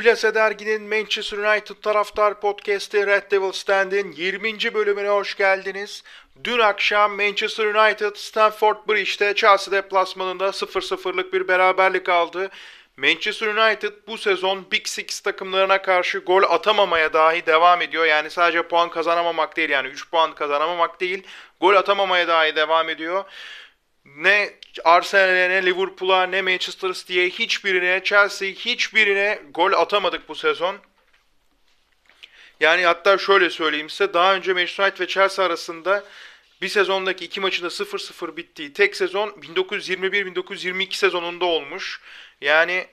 Plase Dergi'nin Manchester United taraftar podcast'i Red Devil Stand'in 20. bölümüne hoş geldiniz. Dün akşam Manchester United Stamford Bridge'de Chelsea deplasmanında 0-0'lık bir beraberlik aldı. Manchester United bu sezon Big Six takımlarına karşı gol atamamaya dahi devam ediyor. Yani sadece puan kazanamamak değil yani 3 puan kazanamamak değil gol atamamaya dahi devam ediyor ne Arsenal'e ne Liverpool'a ne Manchester City'ye hiçbirine Chelsea hiçbirine gol atamadık bu sezon. Yani hatta şöyle söyleyeyim size daha önce Manchester United ve Chelsea arasında bir sezondaki iki maçında 0-0 bittiği tek sezon 1921-1922 sezonunda olmuş. Yani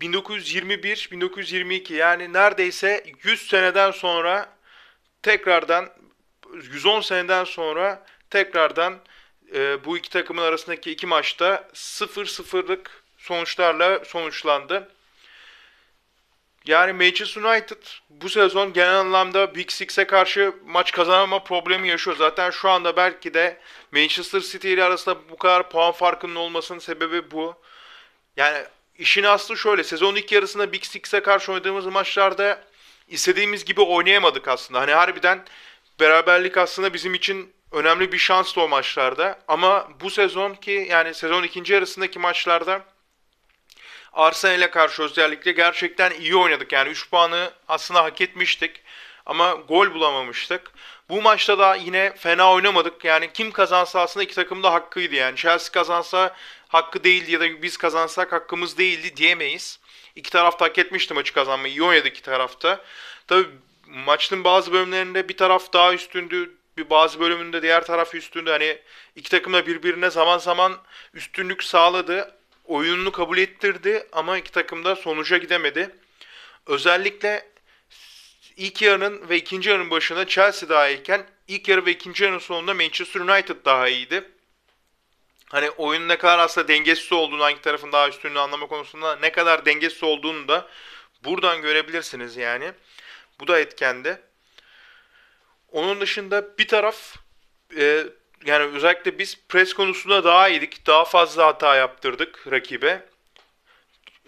1921-1922 yani neredeyse 100 seneden sonra tekrardan 110 seneden sonra tekrardan e, bu iki takımın arasındaki iki maçta 0-0'lık sonuçlarla sonuçlandı. Yani Manchester United bu sezon genel anlamda Big Six'e karşı maç kazanama problemi yaşıyor. Zaten şu anda belki de Manchester City ile arasında bu kadar puan farkının olmasının sebebi bu. Yani işin aslı şöyle. Sezon ilk yarısında Big Six'e karşı oynadığımız maçlarda istediğimiz gibi oynayamadık aslında. Hani harbiden beraberlik aslında bizim için önemli bir şanstı o maçlarda. Ama bu sezon ki yani sezon ikinci yarısındaki maçlarda Arsenal'e karşı özellikle gerçekten iyi oynadık. Yani 3 puanı aslında hak etmiştik ama gol bulamamıştık. Bu maçta da yine fena oynamadık. Yani kim kazansa aslında iki takım da hakkıydı. Yani Chelsea kazansa hakkı değildi ya da biz kazansak hakkımız değildi diyemeyiz. İki taraf da hak etmişti maçı kazanmayı. İyi oynadı iki tarafta. Tabi maçın bazı bölümlerinde bir taraf daha üstündü, bir bazı bölümünde diğer taraf üstünde hani iki takım da birbirine zaman zaman üstünlük sağladı. Oyununu kabul ettirdi ama iki takım da sonuca gidemedi. Özellikle ilk yarının ve ikinci yarının başında Chelsea daha iyiyken ilk yarı ve ikinci yarının sonunda Manchester United daha iyiydi. Hani oyunun ne kadar aslında dengesiz olduğunu, hangi tarafın daha üstünlüğü anlama konusunda ne kadar dengesiz olduğunu da buradan görebilirsiniz yani. Bu da etkendi. Onun dışında bir taraf e, yani özellikle biz pres konusunda daha iyiydik. Daha fazla hata yaptırdık rakibe.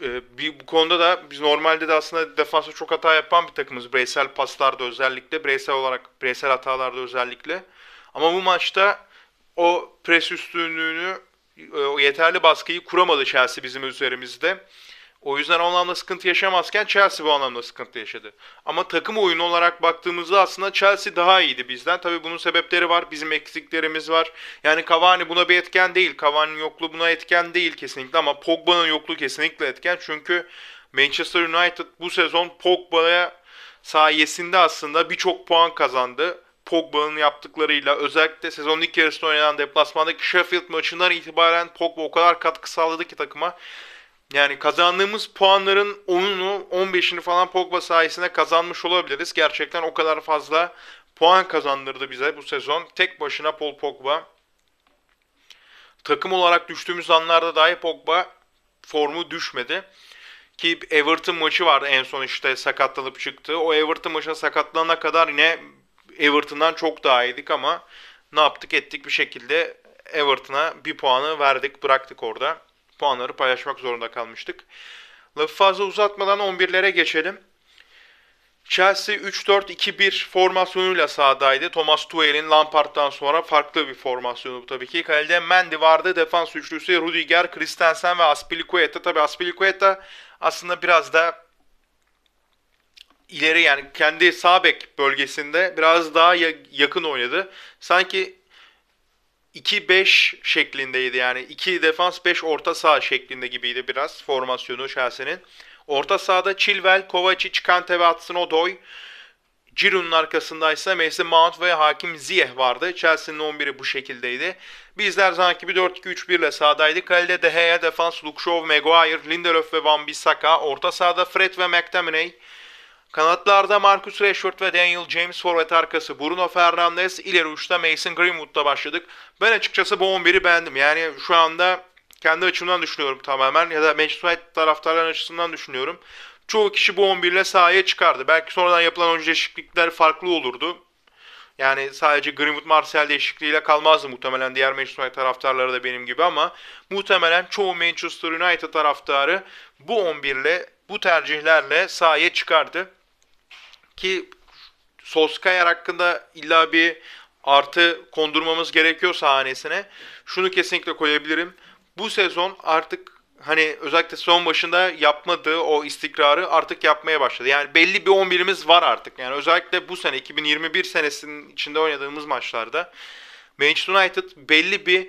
E, bir, bu konuda da biz normalde de aslında defansa çok hata yapan bir takımız. Bireysel paslarda özellikle. Bireysel olarak, bireysel hatalarda özellikle. Ama bu maçta o pres üstünlüğünü, e, o yeterli baskıyı kuramadı Chelsea bizim üzerimizde. O yüzden o anlamda sıkıntı yaşamazken Chelsea bu anlamda sıkıntı yaşadı. Ama takım oyunu olarak baktığımızda aslında Chelsea daha iyiydi bizden. Tabii bunun sebepleri var. Bizim eksiklerimiz var. Yani Cavani buna bir etken değil. Cavani'nin yokluğu buna etken değil kesinlikle ama Pogba'nın yokluğu kesinlikle etken. Çünkü Manchester United bu sezon Pogba'ya sayesinde aslında birçok puan kazandı. Pogba'nın yaptıklarıyla özellikle sezonun ilk yarısında oynanan deplasmandaki Sheffield maçından itibaren Pogba o kadar katkı sağladı ki takıma. Yani kazandığımız puanların 10'unu 15'ini falan Pogba sayesinde kazanmış olabiliriz. Gerçekten o kadar fazla puan kazandırdı bize bu sezon. Tek başına Paul Pogba. Takım olarak düştüğümüz anlarda dahi Pogba formu düşmedi. Ki Everton maçı vardı en son işte sakatlanıp çıktı. O Everton maçına sakatlanana kadar yine Everton'dan çok daha iyiydik ama ne yaptık ettik bir şekilde Everton'a bir puanı verdik bıraktık orada puanları paylaşmak zorunda kalmıştık. Lafı fazla uzatmadan 11'lere geçelim. Chelsea 3-4-2-1 formasyonuyla sahadaydı. Thomas Tuchel'in Lampard'dan sonra farklı bir formasyonu bu tabii ki. Kalede Mendy vardı. Defans üçlüsü Rudiger, Christensen ve Aspilicueta. Tabii Aspilicueta aslında biraz da ileri yani kendi sağ bek bölgesinde biraz daha yakın oynadı. Sanki 2-5 şeklindeydi yani 2 defans 5 orta saha şeklinde gibiydi biraz formasyonu Chelsea'nin. Orta sahada Chilwell, Kovacic, Kante ve Hudson-Odoi. Giroud'un arkasındaysa Mason Mount ve Hakim Ziyeh vardı. Chelsea'nin 11'i bu şekildeydi. Bizler zaman gibi 4-2-3-1 ile sahadaydık. Kalede De Gea, defans Luke Shaw, Maguire, Lindelöf ve Van Bissaka. Orta sahada Fred ve McTominay. Kanatlarda Marcus Rashford ve Daniel James forvet arkası Bruno Fernandes, ileri uçta Mason Greenwood'da başladık. Ben açıkçası bu 11'i beğendim. Yani şu anda kendi açımdan düşünüyorum tamamen ya da Manchester United taraftarların açısından düşünüyorum. Çoğu kişi bu 11 ile sahaya çıkardı. Belki sonradan yapılan oyuncu değişiklikler farklı olurdu. Yani sadece Greenwood Martial değişikliğiyle kalmazdı muhtemelen diğer Manchester United taraftarları da benim gibi ama muhtemelen çoğu Manchester United taraftarı bu 11 ile bu tercihlerle sahaya çıkardı. Ki Solskjaer hakkında illa bir artı kondurmamız gerekiyor sahanesine. Şunu kesinlikle koyabilirim. Bu sezon artık hani özellikle son başında yapmadığı o istikrarı artık yapmaya başladı. Yani belli bir 11'imiz var artık. Yani özellikle bu sene 2021 senesinin içinde oynadığımız maçlarda Manchester United belli bir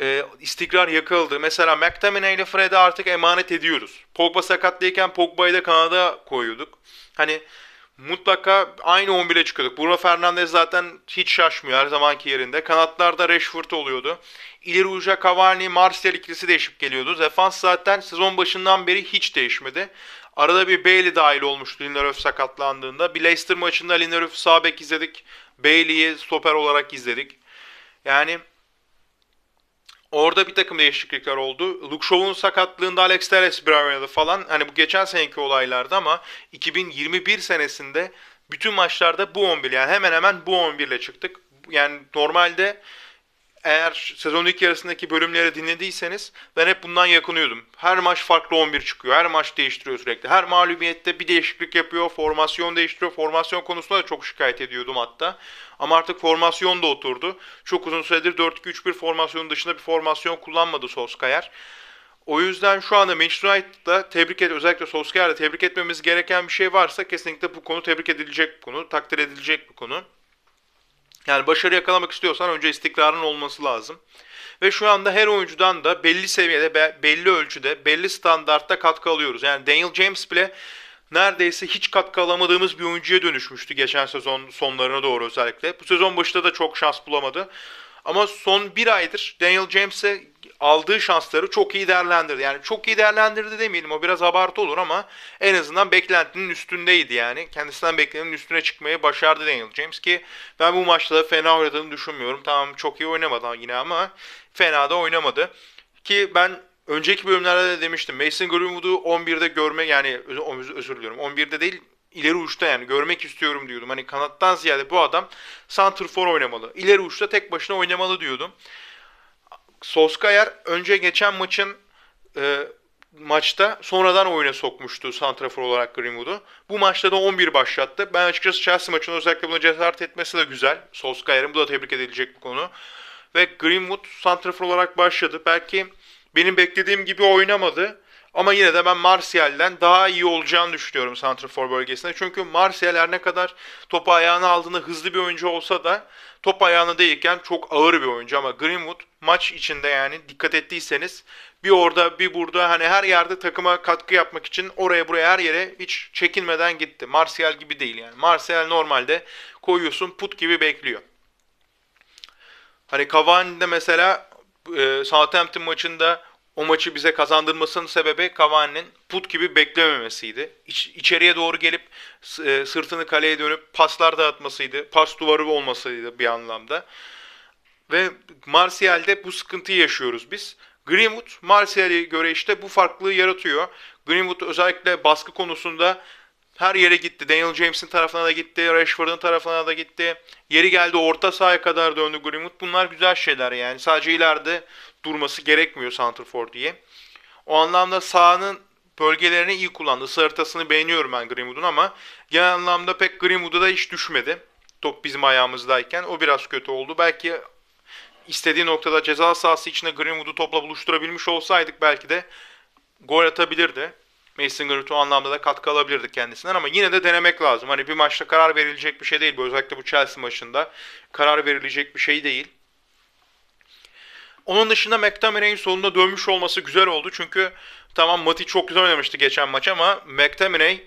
e, istikrar yakaladı. Mesela McTominay ile Fred'i artık emanet ediyoruz. Pogba sakatlıyken Pogba'yı da Kanada koyuyorduk. Hani mutlaka aynı 11'e çıkıyorduk. Bruno Fernandes zaten hiç şaşmıyor her zamanki yerinde. Kanatlarda Rashford oluyordu. İleri uca Cavani, Martial ikilisi değişip geliyordu. Defans zaten sezon başından beri hiç değişmedi. Arada bir Bailey dahil olmuştu Lindelöf sakatlandığında. Bir Leicester maçında Lindelöf'ü sağ bek izledik. Bailey'i stoper olarak izledik. Yani Orada bir takım değişiklikler oldu. Luke Shaw'un sakatlığında Alex Telles bir oynadı falan. Hani bu geçen seneki olaylardı ama 2021 senesinde bütün maçlarda bu 11 yani hemen hemen bu 11 ile çıktık. Yani normalde eğer sezon ilk yarısındaki bölümleri dinlediyseniz ben hep bundan yakınıyordum. Her maç farklı 11 çıkıyor. Her maç değiştiriyor sürekli. Her mağlubiyette bir değişiklik yapıyor. Formasyon değiştiriyor. Formasyon konusunda da çok şikayet ediyordum hatta. Ama artık formasyon da oturdu. Çok uzun süredir 4-2-3-1 formasyonun dışında bir formasyon kullanmadı Solskjaer. O yüzden şu anda Manchester United'da tebrik et, özellikle Solskjaer'de tebrik etmemiz gereken bir şey varsa kesinlikle bu konu tebrik edilecek bir konu, takdir edilecek bir konu. Yani başarı yakalamak istiyorsan önce istikrarın olması lazım. Ve şu anda her oyuncudan da belli seviyede, belli ölçüde, belli standartta katkı alıyoruz. Yani Daniel James bile neredeyse hiç katkı alamadığımız bir oyuncuya dönüşmüştü geçen sezon sonlarına doğru özellikle. Bu sezon başında da çok şans bulamadı. Ama son bir aydır Daniel James'e aldığı şansları çok iyi değerlendirdi. Yani çok iyi değerlendirdi demeyelim o biraz abartı olur ama en azından beklentinin üstündeydi yani. Kendisinden beklenenin üstüne çıkmayı başardı Daniel James ki ben bu maçta da fena oynadığını düşünmüyorum. Tamam çok iyi oynamadı yine ama fena da oynamadı. Ki ben önceki bölümlerde de demiştim. Mason Greenwood'u 11'de görme yani özür diliyorum 11'de değil ileri uçta yani görmek istiyorum diyordum. Hani kanattan ziyade bu adam center oynamalı. İleri uçta tek başına oynamalı diyordum. Solskjaer önce geçen maçın e, maçta sonradan oyuna sokmuştu santrafor olarak Greenwood'u. Bu maçta da 11 başlattı. Ben açıkçası Chelsea maçında özellikle buna cesaret etmesi de güzel. Solskjaer'in bu da tebrik edilecek bir konu. Ve Greenwood santrafor olarak başladı. Belki benim beklediğim gibi oynamadı. Ama yine de ben Martial'den daha iyi olacağını düşünüyorum Santrafor bölgesinde. Çünkü Martial her ne kadar topu ayağına aldığında hızlı bir oyuncu olsa da top ayağına değilken çok ağır bir oyuncu. Ama Greenwood maç içinde yani dikkat ettiyseniz bir orada bir burada hani her yerde takıma katkı yapmak için oraya buraya her yere hiç çekinmeden gitti. Martial gibi değil yani. Martial normalde koyuyorsun put gibi bekliyor. Hani Cavani de mesela e, Southampton maçında o maçı bize kazandırmasının sebebi Cavani'nin put gibi beklememesiydi. İç, içeriye doğru gelip e, sırtını kaleye dönüp paslar dağıtmasıydı. Pas duvarı olmasıydı bir anlamda. Ve Martial'de bu sıkıntıyı yaşıyoruz biz. Greenwood Martial'e göre işte bu farklılığı yaratıyor. Greenwood özellikle baskı konusunda her yere gitti. Daniel James'in tarafına da gitti. Rashford'un tarafına da gitti. Yeri geldi orta sahaya kadar döndü Greenwood. Bunlar güzel şeyler yani. Sadece ileride durması gerekmiyor Santrfor diye. O anlamda sahanın bölgelerini iyi kullandı. Sarıtasını beğeniyorum ben Greenwood'un ama genel anlamda pek Greenwood'a da hiç düşmedi. Top bizim ayağımızdayken. O biraz kötü oldu. Belki istediği noktada ceza sahası içinde Greenwood'u topla buluşturabilmiş olsaydık belki de gol atabilirdi. Mason Greenwood o anlamda da katkı alabilirdi kendisinden ama yine de denemek lazım. Hani bir maçta karar verilecek bir şey değil. Özellikle bu Chelsea maçında karar verilecek bir şey değil. Onun dışında McTominay'in sonunda dönmüş olması güzel oldu. Çünkü tamam Mati çok güzel oynamıştı geçen maç ama McTominay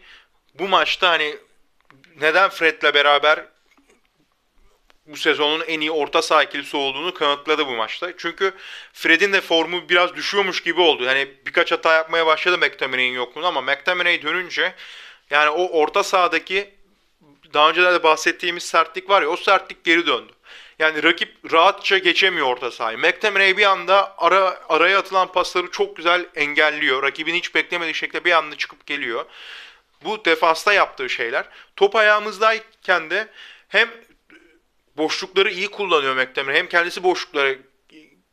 bu maçta hani neden Fred'le beraber bu sezonun en iyi orta saha ikilisi olduğunu kanıtladı bu maçta. Çünkü Fred'in de formu biraz düşüyormuş gibi oldu. Hani birkaç hata yapmaya başladı McTominay'in yokluğunda ama McTominay dönünce yani o orta sahadaki daha önce de bahsettiğimiz sertlik var ya o sertlik geri döndü. Yani rakip rahatça geçemiyor orta sahayı. McTominay bir anda ara, araya atılan pasları çok güzel engelliyor. Rakibin hiç beklemediği şekilde bir anda çıkıp geliyor. Bu defansta yaptığı şeyler. Top ayağımızdayken de hem boşlukları iyi kullanıyor McTominay hem kendisi boşluklara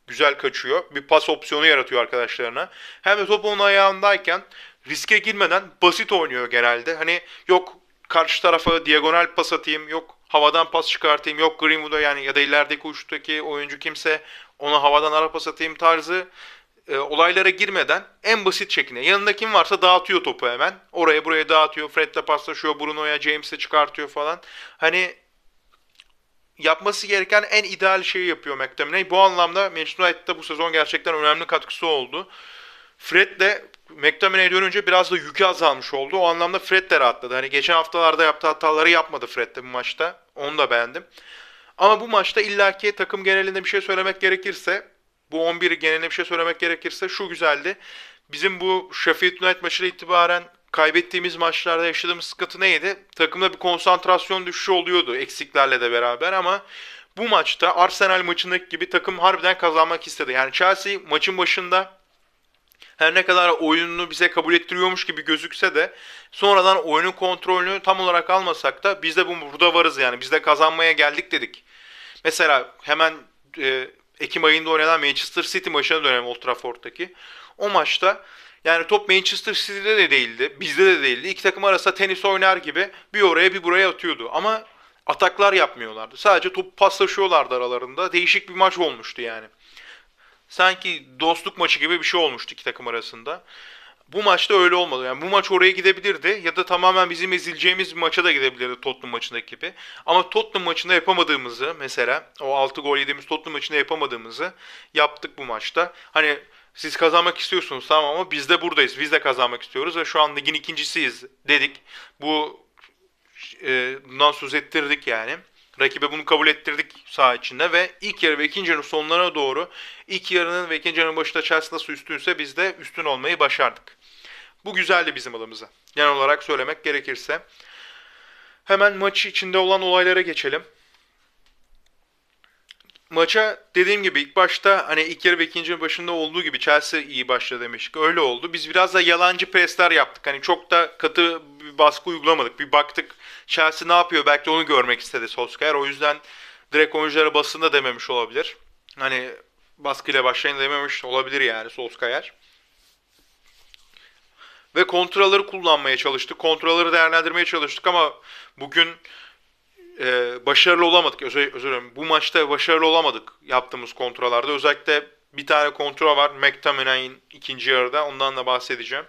güzel kaçıyor. Bir pas opsiyonu yaratıyor arkadaşlarına. Hem de top onun ayağındayken riske girmeden basit oynuyor genelde. Hani yok karşı tarafa diagonal pas atayım, yok havadan pas çıkartayım, yok Greenwood'a yani ya da ilerideki uçtaki oyuncu kimse ona havadan ara pas atayım tarzı e, olaylara girmeden en basit şekilde yanında kim varsa dağıtıyor topu hemen. Oraya buraya dağıtıyor. Fred'le paslaşıyor. Bruno'ya James'e çıkartıyor falan. Hani yapması gereken en ideal şeyi yapıyor McTominay. Bu anlamda Manchester United'da bu sezon gerçekten önemli katkısı oldu. Fred de McTominay dönünce biraz da yükü azalmış oldu. O anlamda Fred de rahatladı. Hani geçen haftalarda yaptığı hataları yapmadı Fred de bu maçta. Onu da beğendim. Ama bu maçta illaki takım genelinde bir şey söylemek gerekirse, bu 11 genelinde bir şey söylemek gerekirse şu güzeldi. Bizim bu Sheffield United maçıyla itibaren kaybettiğimiz maçlarda yaşadığımız sıkıntı neydi? Takımda bir konsantrasyon düşüşü oluyordu eksiklerle de beraber ama bu maçta Arsenal maçındaki gibi takım harbiden kazanmak istedi. Yani Chelsea maçın başında her ne kadar oyununu bize kabul ettiriyormuş gibi gözükse de sonradan oyunun kontrolünü tam olarak almasak da biz de bu burada varız yani. Biz de kazanmaya geldik dedik. Mesela hemen e, Ekim ayında oynanan Manchester City maçına dönelim Old Trafford'daki. O maçta yani top Manchester City'de de değildi, bizde de değildi. İki takım arasında tenis oynar gibi bir oraya bir buraya atıyordu. Ama ataklar yapmıyorlardı. Sadece top paslaşıyorlardı aralarında. Değişik bir maç olmuştu yani. Sanki dostluk maçı gibi bir şey olmuştu iki takım arasında. Bu maçta öyle olmadı. Yani bu maç oraya gidebilirdi ya da tamamen bizim ezileceğimiz bir maça da gidebilirdi Tottenham maçındaki gibi. Ama Tottenham maçında yapamadığımızı mesela o 6 gol yediğimiz Tottenham maçında yapamadığımızı yaptık bu maçta. Hani siz kazanmak istiyorsunuz tamam ama biz de buradayız. Biz de kazanmak istiyoruz ve şu an ligin ikincisiyiz dedik. Bu e, bundan söz ettirdik yani. Rakibe bunu kabul ettirdik saha içinde ve ilk yarı ve ikinci yarının sonlarına doğru ilk yarının ve ikinci yarının başında Chelsea nasıl üstünse biz de üstün olmayı başardık. Bu güzeldi bizim adımıza. Genel olarak söylemek gerekirse. Hemen maç içinde olan olaylara geçelim maça dediğim gibi ilk başta hani ilk yarı ve ikinci başında olduğu gibi Chelsea iyi başladı demiştik. Öyle oldu. Biz biraz da yalancı presler yaptık. Hani çok da katı bir baskı uygulamadık. Bir baktık Chelsea ne yapıyor belki onu görmek istedi Solskjaer. O yüzden direkt oyunculara basında dememiş olabilir. Hani baskıyla başlayın dememiş olabilir yani Solskjaer. Ve kontraları kullanmaya çalıştık. Kontraları değerlendirmeye çalıştık ama bugün e, başarılı olamadık. Özür, özür dilerim. Bu maçta başarılı olamadık yaptığımız kontrollarda. Özellikle bir tane kontrol var. McTominay'in ikinci yarıda. Ondan da bahsedeceğim.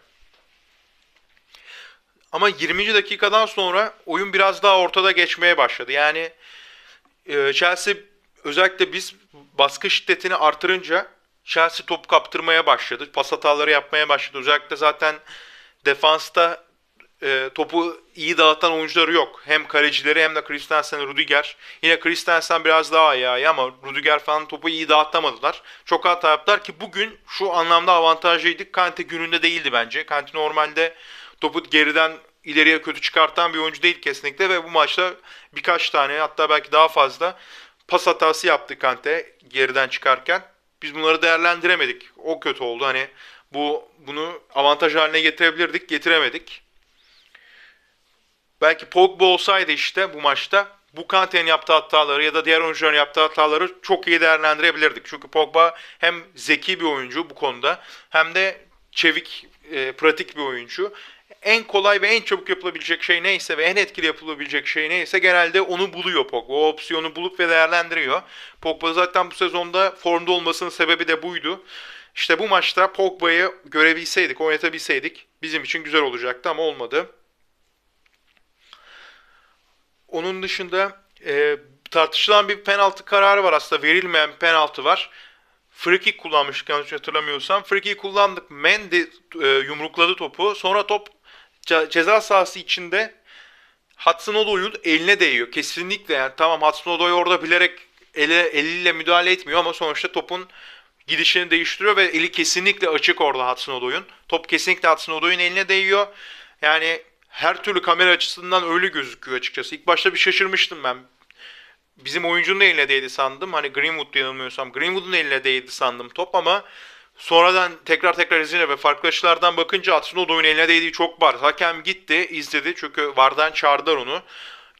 Ama 20. dakikadan sonra oyun biraz daha ortada geçmeye başladı. Yani e, Chelsea özellikle biz baskı şiddetini artırınca Chelsea top kaptırmaya başladı. Pas hataları yapmaya başladı. Özellikle zaten defansta e, topu iyi dağıtan oyuncuları yok. Hem kalecileri hem de Christensen, Rudiger. Yine Christensen biraz daha iyi ama Rudiger falan topu iyi dağıtamadılar. Çok hata yaptılar ki bugün şu anlamda avantajlıydık. Kante gününde değildi bence. Kante normalde topu geriden ileriye kötü çıkartan bir oyuncu değil kesinlikle ve bu maçta birkaç tane hatta belki daha fazla pas hatası yaptı Kante geriden çıkarken. Biz bunları değerlendiremedik. O kötü oldu. Hani bu bunu avantaj haline getirebilirdik, getiremedik. Belki Pogba olsaydı işte bu maçta bu Kante'nin yaptığı hataları ya da diğer oyuncuların yaptığı hataları çok iyi değerlendirebilirdik. Çünkü Pogba hem zeki bir oyuncu bu konuda hem de çevik, e, pratik bir oyuncu. En kolay ve en çabuk yapılabilecek şey neyse ve en etkili yapılabilecek şey neyse genelde onu buluyor Pogba. O opsiyonu bulup ve değerlendiriyor. Pogba zaten bu sezonda formda olmasının sebebi de buydu. İşte bu maçta Pogba'yı görebilseydik, oynatabilseydik bizim için güzel olacaktı ama olmadı. Onun dışında e, tartışılan bir penaltı kararı var aslında. Verilmeyen penaltı var. Free kick kullanmıştık yanlış hatırlamıyorsam. Free kick kullandık. Mendy e, yumrukladı topu. Sonra top ce- ceza sahası içinde Hudson Odoi'un eline değiyor. Kesinlikle yani tamam Hudson Odoi orada bilerek ele, eliyle müdahale etmiyor ama sonuçta topun gidişini değiştiriyor ve eli kesinlikle açık orada Hudson Odoi'un. Top kesinlikle Hudson Odoi'un eline değiyor. Yani her türlü kamera açısından öyle gözüküyor açıkçası. İlk başta bir şaşırmıştım ben. Bizim oyuncunun eline değdi sandım. Hani Greenwood yanılmıyorsam Greenwood'un eline değdi sandım top ama sonradan tekrar tekrar izine ve farklı açılardan bakınca oyun eline değdiği çok var. Hakem gitti izledi çünkü Vardan çağırdılar onu.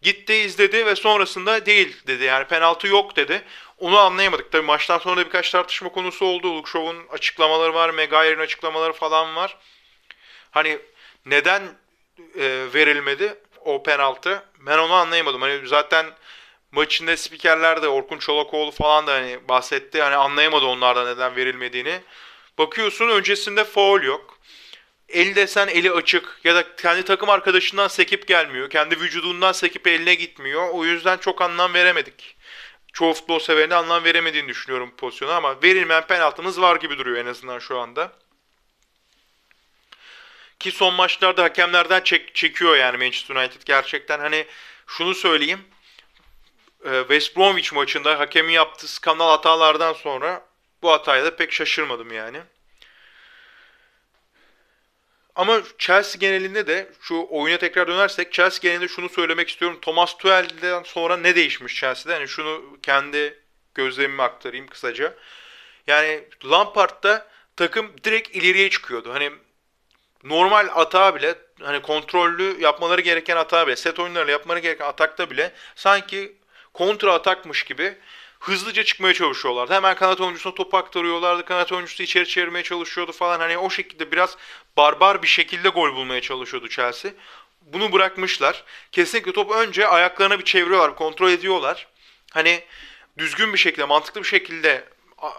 Gitti izledi ve sonrasında değil dedi. Yani penaltı yok dedi. Onu anlayamadık. Tabii maçtan sonra da birkaç tartışma konusu oldu. Luke Shaw'un açıklamaları var, Maguire'in açıklamaları falan var. Hani neden e, verilmedi o penaltı? Ben onu anlayamadım. Hani zaten maçında spikerler de Orkun Çolakoğlu falan da hani bahsetti. Hani anlayamadı onlardan neden verilmediğini. Bakıyorsun öncesinde foul yok. El desen eli açık ya da kendi takım arkadaşından sekip gelmiyor. Kendi vücudundan sekip eline gitmiyor. O yüzden çok anlam veremedik. Çoğu futbol severine anlam veremediğini düşünüyorum bu pozisyona ama verilmeyen penaltımız var gibi duruyor en azından şu anda. Ki son maçlarda hakemlerden çek, çekiyor yani Manchester United gerçekten. Hani şunu söyleyeyim. Ee, West Bromwich maçında hakemin yaptığı skandal hatalardan sonra bu hataya da pek şaşırmadım yani. Ama Chelsea genelinde de şu oyuna tekrar dönersek Chelsea genelinde şunu söylemek istiyorum. Thomas Tuchel'den sonra ne değişmiş Chelsea'de? Hani şunu kendi gözlemimi aktarayım kısaca. Yani Lampard'da takım direkt ileriye çıkıyordu. Hani normal atağa bile hani kontrollü yapmaları gereken atağa bile set oyunlarıyla yapmaları gereken atakta bile sanki kontra atakmış gibi hızlıca çıkmaya çalışıyorlardı. Hemen kanat oyuncusuna topu aktarıyorlardı. Kanat oyuncusu içeri çevirmeye çalışıyordu falan. Hani o şekilde biraz barbar bir şekilde gol bulmaya çalışıyordu Chelsea. Bunu bırakmışlar. Kesinlikle top önce ayaklarına bir çeviriyorlar, kontrol ediyorlar. Hani düzgün bir şekilde, mantıklı bir şekilde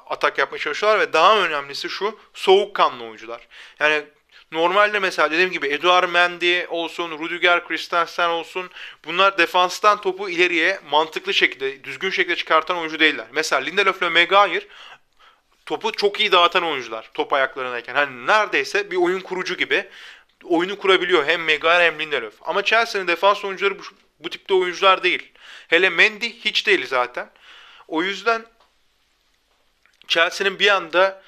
atak yapmaya çalışıyorlar ve daha önemlisi şu soğukkanlı oyuncular. Yani Normalde mesela dediğim gibi Eduard Mendy olsun, Rudiger Christensen olsun bunlar defanstan topu ileriye mantıklı şekilde, düzgün şekilde çıkartan oyuncu değiller. Mesela Lindelöf ile Maguire topu çok iyi dağıtan oyuncular top ayaklarındayken. Hani neredeyse bir oyun kurucu gibi oyunu kurabiliyor hem Maguire hem Lindelöf. Ama Chelsea'nin defans oyuncuları bu, bu tipte oyuncular değil. Hele Mendy hiç değil zaten. O yüzden Chelsea'nin bir anda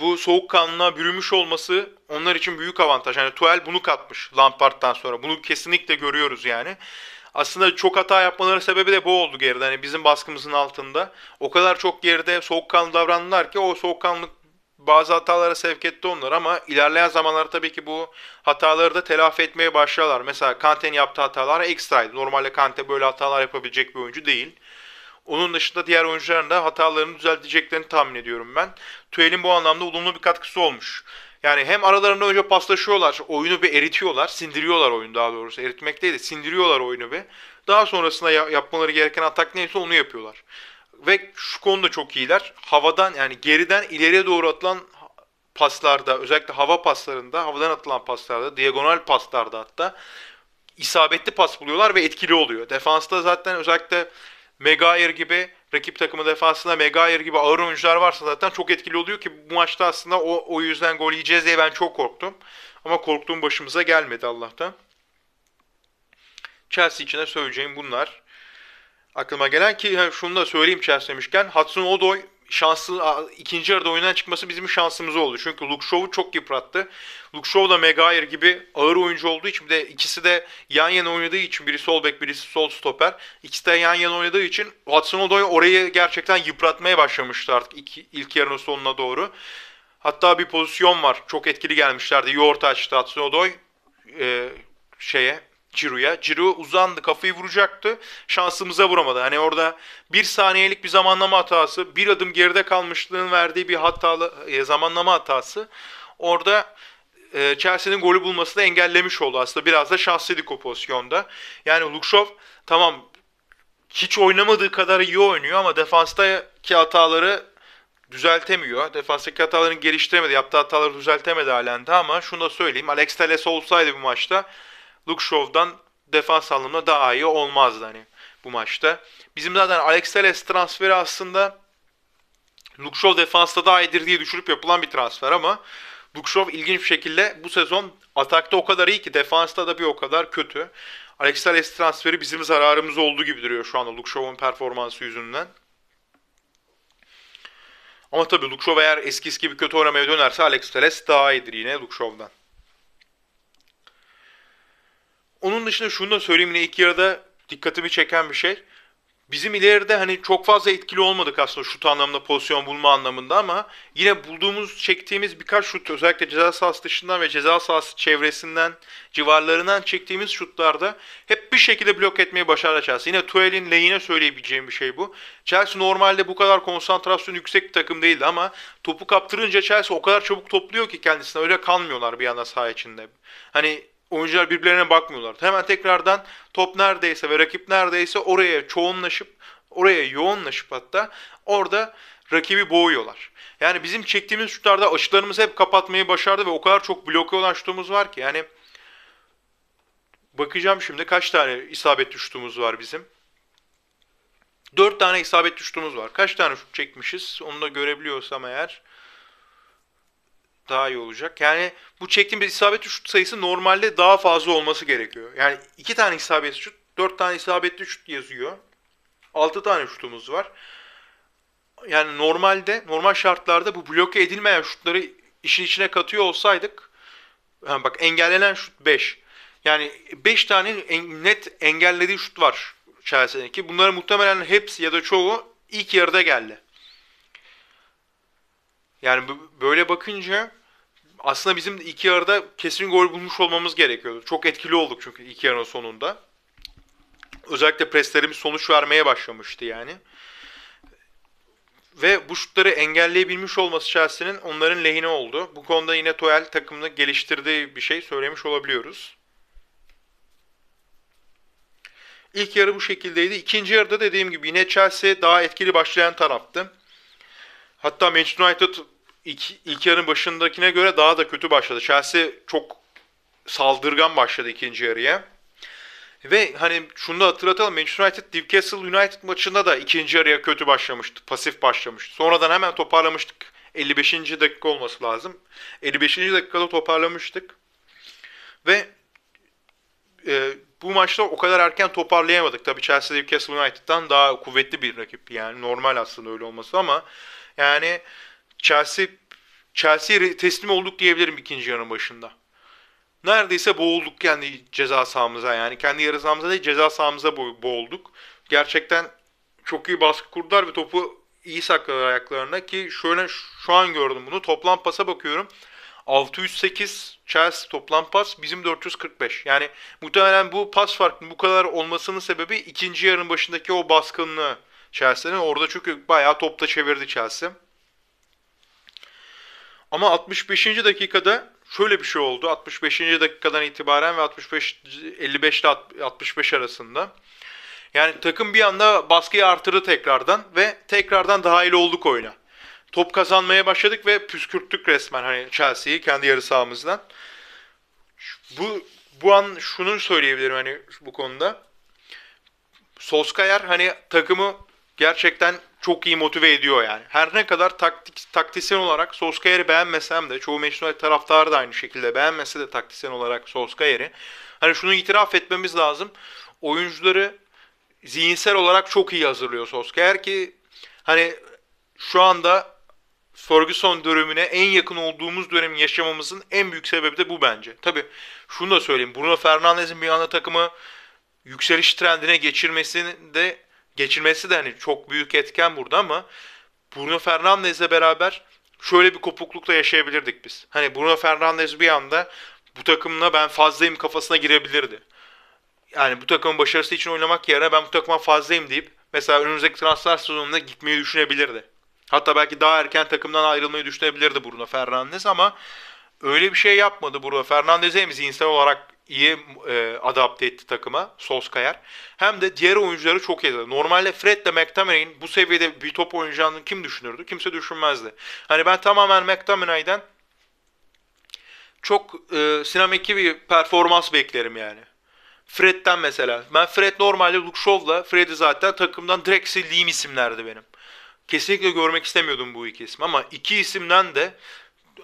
bu soğukkanlılığa bürümüş olması onlar için büyük avantaj. Yani Tuel bunu katmış Lampard'dan sonra. Bunu kesinlikle görüyoruz yani. Aslında çok hata yapmaları sebebi de bu oldu geride. Hani bizim baskımızın altında. O kadar çok geride soğukkanlı davrandılar ki o soğukkanlılık bazı hatalara sevk etti onlar ama ilerleyen zamanlarda tabii ki bu hataları da telafi etmeye başlarlar. Mesela Kante'nin yaptığı hatalar ekstraydı. Normalde Kante böyle hatalar yapabilecek bir oyuncu değil. Onun dışında diğer oyuncuların da hatalarını düzelteceklerini tahmin ediyorum ben. Tuel'in bu anlamda olumlu bir katkısı olmuş. Yani hem aralarında önce paslaşıyorlar, oyunu bir eritiyorlar, sindiriyorlar oyunu daha doğrusu. Eritmek değil de sindiriyorlar oyunu bir. Daha sonrasında yapmaları gereken atak neyse onu yapıyorlar. Ve şu konuda çok iyiler. Havadan yani geriden ileriye doğru atılan paslarda, özellikle hava paslarında, havadan atılan paslarda, diagonal paslarda hatta isabetli pas buluyorlar ve etkili oluyor. Defansta zaten özellikle Maguire gibi rakip takımı defansında Maguire gibi ağır oyuncular varsa zaten çok etkili oluyor ki bu maçta aslında o, o yüzden gol yiyeceğiz diye ben çok korktum. Ama korktuğum başımıza gelmedi Allah'tan. Chelsea için de söyleyeceğim bunlar. Aklıma gelen ki şunu da söyleyeyim Chelsea demişken Hudson Odoi şanslı ikinci yarıda oyundan çıkması bizim şansımız oldu. Çünkü Luke Shaw'u çok yıprattı. Luke Shaw da Maguire gibi ağır oyuncu olduğu için bir de ikisi de yan yana oynadığı için biri sol bek birisi sol stoper. İkisi de yan yana oynadığı için Hudson Odoi orayı gerçekten yıpratmaya başlamıştı artık ilk, ilk yarının sonuna doğru. Hatta bir pozisyon var. Çok etkili gelmişlerdi. Orta açtı Hudson Odoi e, şeye Ciro'ya. Ciro uzandı kafayı vuracaktı. Şansımıza vuramadı. Hani orada bir saniyelik bir zamanlama hatası, bir adım geride kalmışlığın verdiği bir hatalı e, zamanlama hatası. Orada e, Chelsea'nin golü bulması da engellemiş oldu aslında. Biraz da şanslıydık o pozisyonda. Yani Lukşov tamam hiç oynamadığı kadar iyi oynuyor ama defanstaki hataları düzeltemiyor. Defanstaki hatalarını geliştiremedi. Yaptığı hataları düzeltemedi halen de ama şunu da söyleyeyim. Alex Telles olsaydı bu maçta Luke Shaw'dan defans anlamında daha iyi olmazdı hani bu maçta. Bizim zaten Alex Telles transferi aslında Shaw defansta daha iyidir diye düşürüp yapılan bir transfer ama Shaw ilginç bir şekilde bu sezon atakta o kadar iyi ki defansta da bir o kadar kötü. Alex Telles transferi bizim zararımız olduğu gibi duruyor şu anda Luke Shaw'un performansı yüzünden. Ama tabii Shaw eğer eskisi gibi kötü oynamaya dönerse Alex Telles daha iyidir yine Luke Onun dışında şunu da söyleyeyim yine ilk yarıda dikkatimi çeken bir şey. bizim ileride hani çok fazla etkili olmadık aslında şut anlamında pozisyon bulma anlamında ama yine bulduğumuz çektiğimiz birkaç şut özellikle ceza sahası dışından ve ceza sahası çevresinden civarlarından çektiğimiz şutlarda hep bir şekilde blok etmeyi başardı Chelsea. Yine Tuel'in lehine söyleyebileceğim bir şey bu. Chelsea normalde bu kadar konsantrasyon yüksek bir takım değildi ama topu kaptırınca Chelsea o kadar çabuk topluyor ki kendisine öyle kalmıyorlar bir anda saha içinde. Hani oyuncular birbirlerine bakmıyorlar. Hemen tekrardan top neredeyse ve rakip neredeyse oraya çoğunlaşıp oraya yoğunlaşıp hatta orada rakibi boğuyorlar. Yani bizim çektiğimiz şutlarda açılarımızı hep kapatmayı başardı ve o kadar çok bloke olan şutumuz var ki yani bakacağım şimdi kaç tane isabetli şutumuz var bizim. 4 tane isabetli şutumuz var. Kaç tane şut çekmişiz? Onu da görebiliyorsam eğer daha iyi olacak. Yani bu çektiğimiz isabetli şut sayısı normalde daha fazla olması gerekiyor. Yani iki tane isabetli şut, dört tane isabetli şut yazıyor. Altı tane şutumuz var. Yani normalde, normal şartlarda bu bloke edilmeyen şutları işin içine katıyor olsaydık, yani bak engellenen şut 5. Yani 5 tane net engellediği şut var Chelsea'nin ki bunların muhtemelen hepsi ya da çoğu ilk yarıda geldi. Yani böyle bakınca aslında bizim iki yarıda kesin gol bulmuş olmamız gerekiyordu. Çok etkili olduk çünkü iki yarının sonunda. Özellikle preslerimiz sonuç vermeye başlamıştı yani. Ve bu şutları engelleyebilmiş olması Chelsea'nin onların lehine oldu. Bu konuda yine Toyel takımını geliştirdiği bir şey söylemiş olabiliyoruz. İlk yarı bu şekildeydi. İkinci yarıda dediğim gibi yine Chelsea daha etkili başlayan taraftı. Hatta Manchester United ilk, ilk yarının başındakine göre daha da kötü başladı. Chelsea çok saldırgan başladı ikinci yarıya. Ve hani şunu da hatırlatalım Manchester United Newcastle United maçında da ikinci yarıya kötü başlamıştı. Pasif başlamıştı. Sonradan hemen toparlamıştık. 55. dakika olması lazım. 55. dakikada toparlamıştık. Ve e, bu maçta o kadar erken toparlayamadık. Tabii Chelsea Newcastle United'dan daha kuvvetli bir rakip. Yani normal aslında öyle olması ama yani Chelsea Chelsea'ye teslim olduk diyebilirim ikinci yarının başında. Neredeyse boğulduk kendi ceza sahamıza yani. Kendi yarı sahamıza değil ceza sahamıza boğulduk. Gerçekten çok iyi baskı kurdular ve topu iyi sakladılar ayaklarına ki şöyle şu an gördüm bunu. Toplam pasa bakıyorum. 608 Chelsea toplam pas bizim 445. Yani muhtemelen bu pas farkının bu kadar olmasının sebebi ikinci yarının başındaki o baskınlığı Chelsea'nin. Orada çünkü bayağı topta çevirdi Chelsea. Ama 65. dakikada şöyle bir şey oldu. 65. dakikadan itibaren ve 65 55 ile 65 arasında. Yani takım bir anda baskıyı artırdı tekrardan ve tekrardan dahil olduk oyuna. Top kazanmaya başladık ve püskürttük resmen hani Chelsea'yi kendi yarı sahamızdan. Bu bu an şunu söyleyebilirim hani bu konuda. Solskjaer hani takımı gerçekten çok iyi motive ediyor yani. Her ne kadar taktik, taktisyen olarak Solskjaer'i beğenmesem de çoğu Manchester taraftarı da aynı şekilde beğenmese de taktisyen olarak Solskjaer'i hani şunu itiraf etmemiz lazım. Oyuncuları zihinsel olarak çok iyi hazırlıyor Solskjaer ki hani şu anda Ferguson dönemine en yakın olduğumuz dönemi yaşamamızın en büyük sebebi de bu bence. Tabi şunu da söyleyeyim. Bruno Fernandes'in bir anda takımı yükseliş trendine geçirmesini de geçirmesi de hani çok büyük etken burada ama Bruno Fernandes'le beraber şöyle bir kopuklukla yaşayabilirdik biz. Hani Bruno Fernandes bir anda bu takımla ben fazlayım kafasına girebilirdi. Yani bu takımın başarısı için oynamak yerine ben bu takıma fazlayım deyip mesela önümüzdeki transfer sezonunda gitmeyi düşünebilirdi. Hatta belki daha erken takımdan ayrılmayı düşünebilirdi Bruno Fernandes ama öyle bir şey yapmadı Bruno Fernandes hem zihinsel olarak iyi e, adapte etti takıma Solskjaer. Hem de diğer oyuncuları çok iyi. Normalde Fred ile McTominay'in bu seviyede bir top oynayacağını kim düşünürdü? Kimse düşünmezdi. Hani ben tamamen McTominay'den çok e, sinemaki bir performans beklerim yani. Fred'den mesela. Ben Fred normalde Luke Shaw'la Fred'i zaten takımdan direkt sildiğim isimlerdi benim. Kesinlikle görmek istemiyordum bu iki isim ama iki isimden de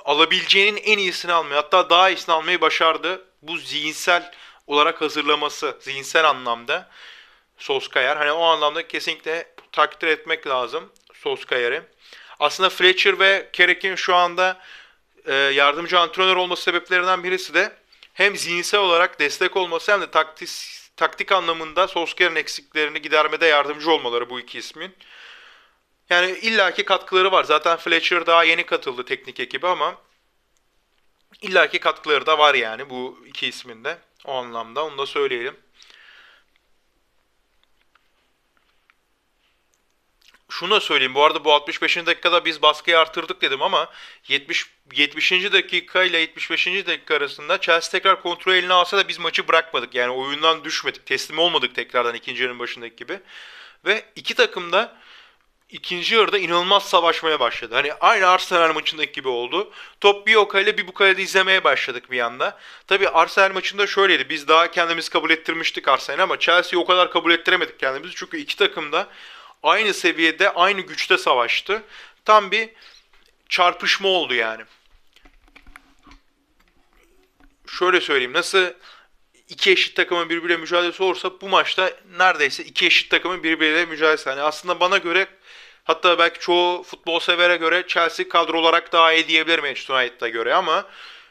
alabileceğinin en iyisini almayı hatta daha iyisini almayı başardı. Bu zihinsel olarak hazırlaması, zihinsel anlamda Solskjaer. Hani o anlamda kesinlikle takdir etmek lazım Solskjaer'i. Aslında Fletcher ve Carrick'in şu anda e, yardımcı antrenör olması sebeplerinden birisi de hem zihinsel olarak destek olması hem de taktis, taktik anlamında Solskjaer'in eksiklerini gidermede yardımcı olmaları bu iki ismin. Yani illaki katkıları var. Zaten Fletcher daha yeni katıldı teknik ekibe ama illaki katkıları da var yani bu iki isminde. O anlamda onu da söyleyelim. şunu da söyleyeyim. Bu arada bu 65. dakikada biz baskıyı artırdık dedim ama 70 70. dakika ile 75. dakika arasında Chelsea tekrar kontrol eline alsa da biz maçı bırakmadık. Yani oyundan düşmedik. Teslim olmadık tekrardan ikinci yarının başındaki gibi. Ve iki takım da ikinci yarıda inanılmaz savaşmaya başladı. Hani aynı Arsenal maçındaki gibi oldu. Top bir o kale bir bu kalede izlemeye başladık bir anda. Tabii Arsenal maçında şöyleydi. Biz daha kendimiz kabul ettirmiştik Arsenal ama Chelsea'yi o kadar kabul ettiremedik kendimizi. Çünkü iki takım da aynı seviyede, aynı güçte savaştı. Tam bir çarpışma oldu yani. Şöyle söyleyeyim, nasıl iki eşit takımın birbiriyle mücadelesi olursa bu maçta neredeyse iki eşit takımın birbiriyle mücadelesi. Yani aslında bana göre hatta belki çoğu futbol severe göre Chelsea kadro olarak daha iyi diyebilir Manchester United'a göre ama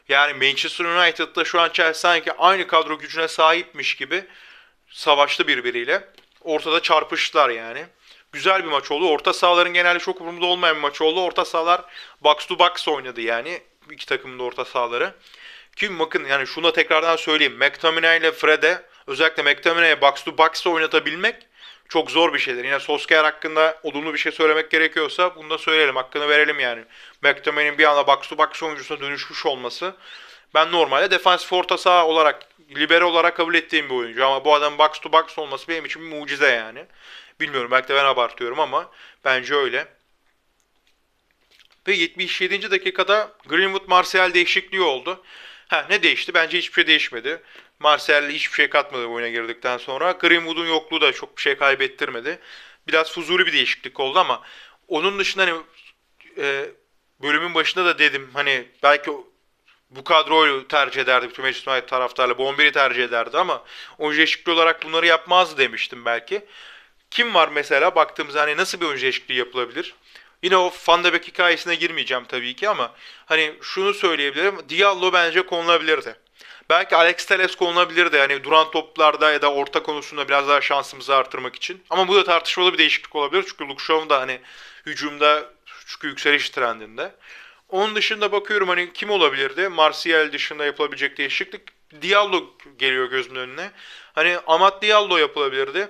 yani Manchester United'da şu an Chelsea sanki aynı kadro gücüne sahipmiş gibi savaştı birbiriyle. Ortada çarpıştılar yani güzel bir maç oldu. Orta sahaların genelde çok umurumda olmayan bir maç oldu. Orta sahalar box to box oynadı yani. iki takımın da orta sahaları. Ki bakın yani şuna tekrardan söyleyeyim. McTominay ile Fred'e özellikle McTominay'e box to box oynatabilmek çok zor bir şeydir. Yine Solskjaer hakkında olumlu bir şey söylemek gerekiyorsa bunu da söyleyelim. Hakkını verelim yani. McTominay'in bir anda box to box oyuncusuna dönüşmüş olması. Ben normalde defansif orta saha olarak, libero olarak kabul ettiğim bir oyuncu. Ama bu adam box to box olması benim için bir mucize yani. Bilmiyorum belki de ben abartıyorum ama bence öyle. Ve 77. dakikada Greenwood Martial değişikliği oldu. Ha ne değişti? Bence hiçbir şey değişmedi. Martial hiçbir şey katmadı oyuna girdikten sonra. Greenwood'un yokluğu da çok bir şey kaybettirmedi. Biraz fuzuli bir değişiklik oldu ama onun dışında hani e, bölümün başında da dedim hani belki bu kadroyu tercih ederdi bütün Manchester United taraftarları. Bu 11'i tercih ederdi ama oyuncu değişikliği olarak bunları yapmazdı demiştim belki. Kim var mesela baktığımızda hani nasıl bir oyuncu değişikliği yapılabilir? Yine o Van de Beek hikayesine girmeyeceğim tabii ki ama hani şunu söyleyebilirim. Diallo bence konulabilirdi. Belki Alex Teles konulabilirdi. Yani duran toplarda ya da orta konusunda biraz daha şansımızı artırmak için. Ama bu da tartışmalı bir değişiklik olabilir. Çünkü Shaw da hani hücumda çünkü yükseliş trendinde. Onun dışında bakıyorum hani kim olabilirdi? Martial dışında yapılabilecek değişiklik. Diallo geliyor gözümün önüne. Hani Amat Diallo yapılabilirdi.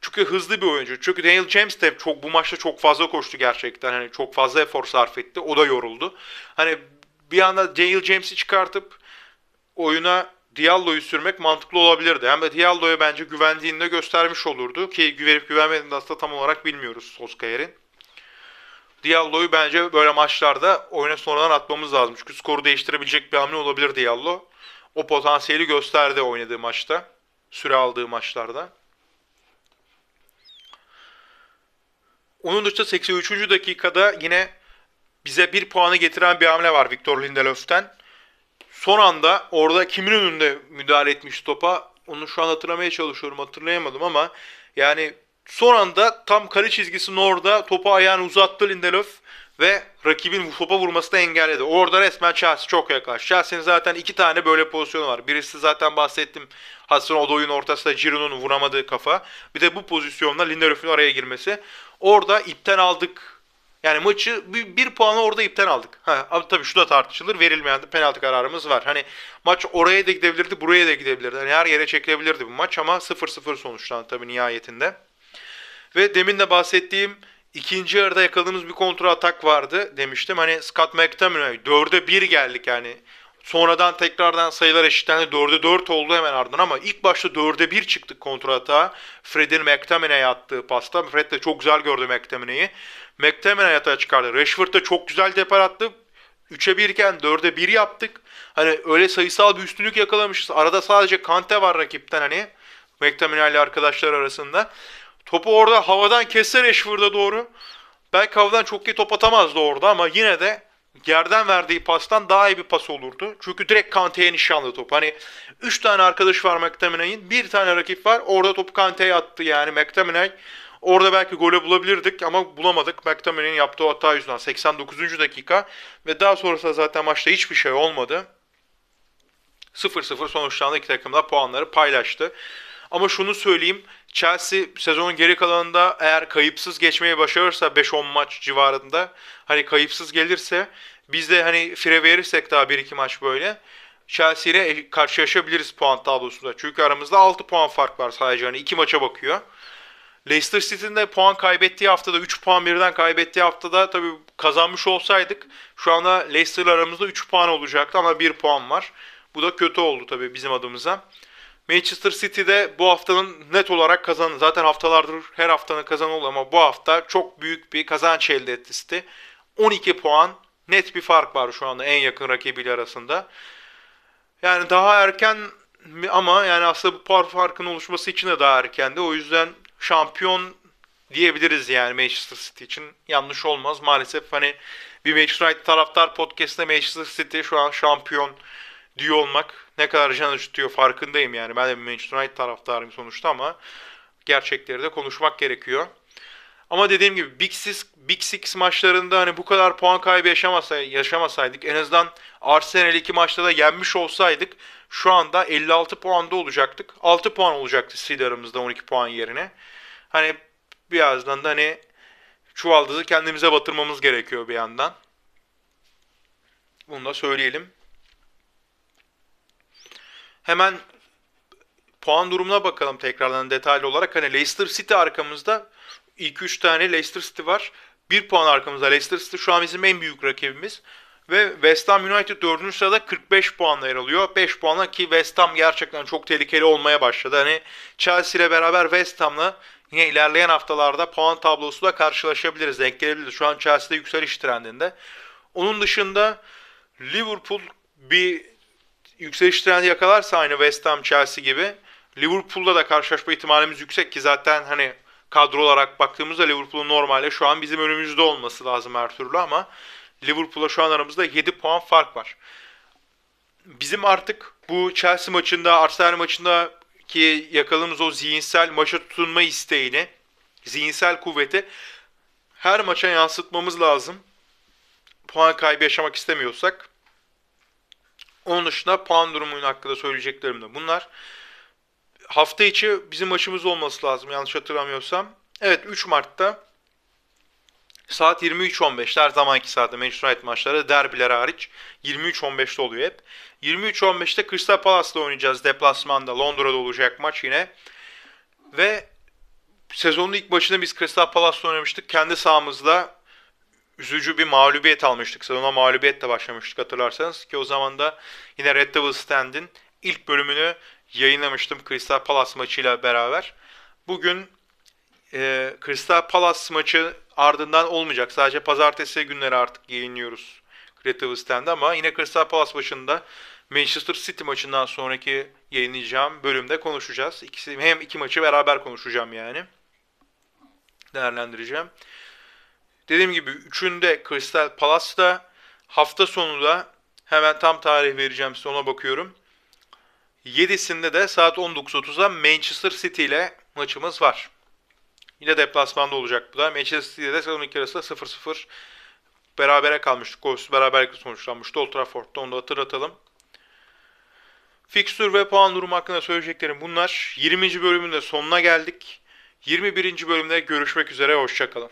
Çünkü hızlı bir oyuncu. Çünkü Daniel James de çok bu maçta çok fazla koştu gerçekten. Hani çok fazla efor sarf etti. O da yoruldu. Hani bir anda Daniel James'i çıkartıp oyuna Diallo'yu sürmek mantıklı olabilirdi. Hem de Diallo'ya bence güvendiğini de göstermiş olurdu. Ki güvenip güvenmediğini aslında tam olarak bilmiyoruz Solskjaer'in. Diallo'yu bence böyle maçlarda oyuna sonradan atmamız lazım. Çünkü skoru değiştirebilecek bir hamle olabilir Diallo. O potansiyeli gösterdi oynadığı maçta. Süre aldığı maçlarda. Onun dışında 83. dakikada yine bize bir puanı getiren bir hamle var Victor Lindelöf'ten. Son anda orada kimin önünde müdahale etmiş topa onu şu an hatırlamaya çalışıyorum hatırlayamadım ama yani son anda tam kale çizgisinin orada topu ayağını uzattı Lindelöf ve rakibin topa vurmasını engelledi. Orada resmen Chelsea çok yaklaştı. Chelsea'nin zaten iki tane böyle pozisyonu var. Birisi zaten bahsettim. Hudson Odoy'un ortasında Giroud'un vuramadığı kafa. Bir de bu pozisyonda Lindelöf'ün araya girmesi. Orada ipten aldık. Yani maçı bir, bir puanı orada ipten aldık. Ha, abi tabii şu da tartışılır. Verilmeyen de penaltı kararımız var. Hani maç oraya da gidebilirdi, buraya da gidebilirdi. Hani her yere çekilebilirdi bu maç ama 0-0 sonuçlandı tabii nihayetinde. Ve demin de bahsettiğim ikinci yarıda yakaladığımız bir kontra atak vardı demiştim. Hani Scott McTominay 4'e 1 geldik yani. Sonradan tekrardan sayılar eşitlendi. 4'e 4 oldu hemen ardından ama ilk başta 4'e 1 çıktık kontrata. Fred'in McTominay'e attığı pasta. Fred de çok güzel gördü McTominay'i. McTominay atağa çıkardı. Rashford da çok güzel depar attı. 3'e 1 iken 4'e 1 yaptık. Hani öyle sayısal bir üstünlük yakalamışız. Arada sadece Kante var rakipten hani. McTominay ile arkadaşlar arasında. Topu orada havadan kesse Rashford'a doğru. Belki havadan çok iyi top atamazdı orada ama yine de yerden verdiği pastan daha iyi bir pas olurdu. Çünkü direkt Kante'ye nişanlı top. Hani 3 tane arkadaş var McTominay'in. Bir tane rakip var. Orada topu Kante'ye attı yani McTominay. Orada belki gole bulabilirdik ama bulamadık. McTominay'in yaptığı hata yüzünden 89. dakika ve daha sonrasında zaten maçta hiçbir şey olmadı. 0-0 sonuçlandı iki takım da puanları paylaştı. Ama şunu söyleyeyim. Chelsea sezonun geri kalanında eğer kayıpsız geçmeyi başarırsa 5-10 maç civarında hani kayıpsız gelirse biz de hani fire verirsek daha 1-2 maç böyle Chelsea ile karşılaşabiliriz puan tablosunda. Çünkü aramızda 6 puan fark var sadece hani 2 maça bakıyor. Leicester City'nin de puan kaybettiği haftada 3 puan birden kaybettiği haftada tabii kazanmış olsaydık şu anda Leicester'la aramızda 3 puan olacaktı ama 1 puan var. Bu da kötü oldu tabii bizim adımıza. Manchester City'de bu haftanın net olarak kazanı. Zaten haftalardır her haftanın kazanı oldu ama bu hafta çok büyük bir kazanç elde etti City. 12 puan net bir fark var şu anda en yakın rakibiyle arasında. Yani daha erken ama yani aslında bu puan farkının oluşması için de daha erkendi. O yüzden şampiyon diyebiliriz yani Manchester City için. Yanlış olmaz. Maalesef hani bir Manchester United taraftar podcast'te Manchester City şu an şampiyon diyor olmak ne kadar can acıtıyor farkındayım yani. Ben de Manchester United taraftarıyım sonuçta ama gerçekleri de konuşmak gerekiyor. Ama dediğim gibi Big Six, Big Six maçlarında hani bu kadar puan kaybı yaşamasay, yaşamasaydık en azından Arsenal iki maçta da yenmiş olsaydık şu anda 56 puanda olacaktık. 6 puan olacaktı City aramızda 12 puan yerine. Hani birazdan da hani çuvaldızı kendimize batırmamız gerekiyor bir yandan. Bunu da söyleyelim. Hemen puan durumuna bakalım tekrardan detaylı olarak. Hani Leicester City arkamızda ilk 3 tane Leicester City var. 1 puan arkamızda Leicester City şu an bizim en büyük rakibimiz. Ve West Ham United 4. sırada 45 puanla yer alıyor. 5 puanla ki West Ham gerçekten çok tehlikeli olmaya başladı. Hani Chelsea ile beraber West Ham'la yine ilerleyen haftalarda puan tablosuyla karşılaşabiliriz. Denk gelebiliriz. Şu an Chelsea'de yükseliş trendinde. Onun dışında Liverpool bir yükseliş trendi yakalarsa aynı West Ham, Chelsea gibi Liverpool'la da karşılaşma ihtimalimiz yüksek ki zaten hani kadro olarak baktığımızda Liverpool'un normalde şu an bizim önümüzde olması lazım her türlü ama Liverpool'a şu an aramızda 7 puan fark var. Bizim artık bu Chelsea maçında, Arsenal maçında ki yakaladığımız o zihinsel maça tutunma isteğini, zihinsel kuvveti her maça yansıtmamız lazım. Puan kaybı yaşamak istemiyorsak. Onun dışında puan durumunun hakkında söyleyeceklerim de bunlar. Hafta içi bizim maçımız olması lazım yanlış hatırlamıyorsam. Evet 3 Mart'ta saat 23.15'te her zamanki saatte Manchester United maçları derbiler hariç 23.15'te oluyor hep. 23.15'te Crystal Palace'la oynayacağız deplasmanda. Londra'da olacak maç yine. Ve sezonun ilk başında biz Crystal Palace'la oynamıştık. Kendi sahamızda üzücü bir mağlubiyet almıştık. Sezona mağlubiyetle başlamıştık hatırlarsanız. Ki o zaman da yine Red Devil Stand'in ilk bölümünü yayınlamıştım Crystal Palace maçıyla beraber. Bugün e, Crystal Palace maçı ardından olmayacak. Sadece pazartesi günleri artık yayınlıyoruz Red Devil Stand'de ama yine Crystal Palace maçında Manchester City maçından sonraki yayınlayacağım bölümde konuşacağız. İkisi, hem iki maçı beraber konuşacağım yani. Değerlendireceğim. Dediğim gibi üçünde Crystal Palace'da hafta sonu da hemen tam tarih vereceğim size ona bakıyorum. 7'sinde de saat 19.30'da Manchester City ile maçımız var. Yine deplasmanda olacak bu da. Manchester City'de de sezon ilk arasında 0-0 berabere kalmıştık. Golsüz beraberlikle sonuçlanmıştı Old Trafford'da. Onu da hatırlatalım. Fixture ve puan durumu hakkında söyleyeceklerim bunlar. 20. bölümün de sonuna geldik. 21. bölümde görüşmek üzere. Hoşçakalın.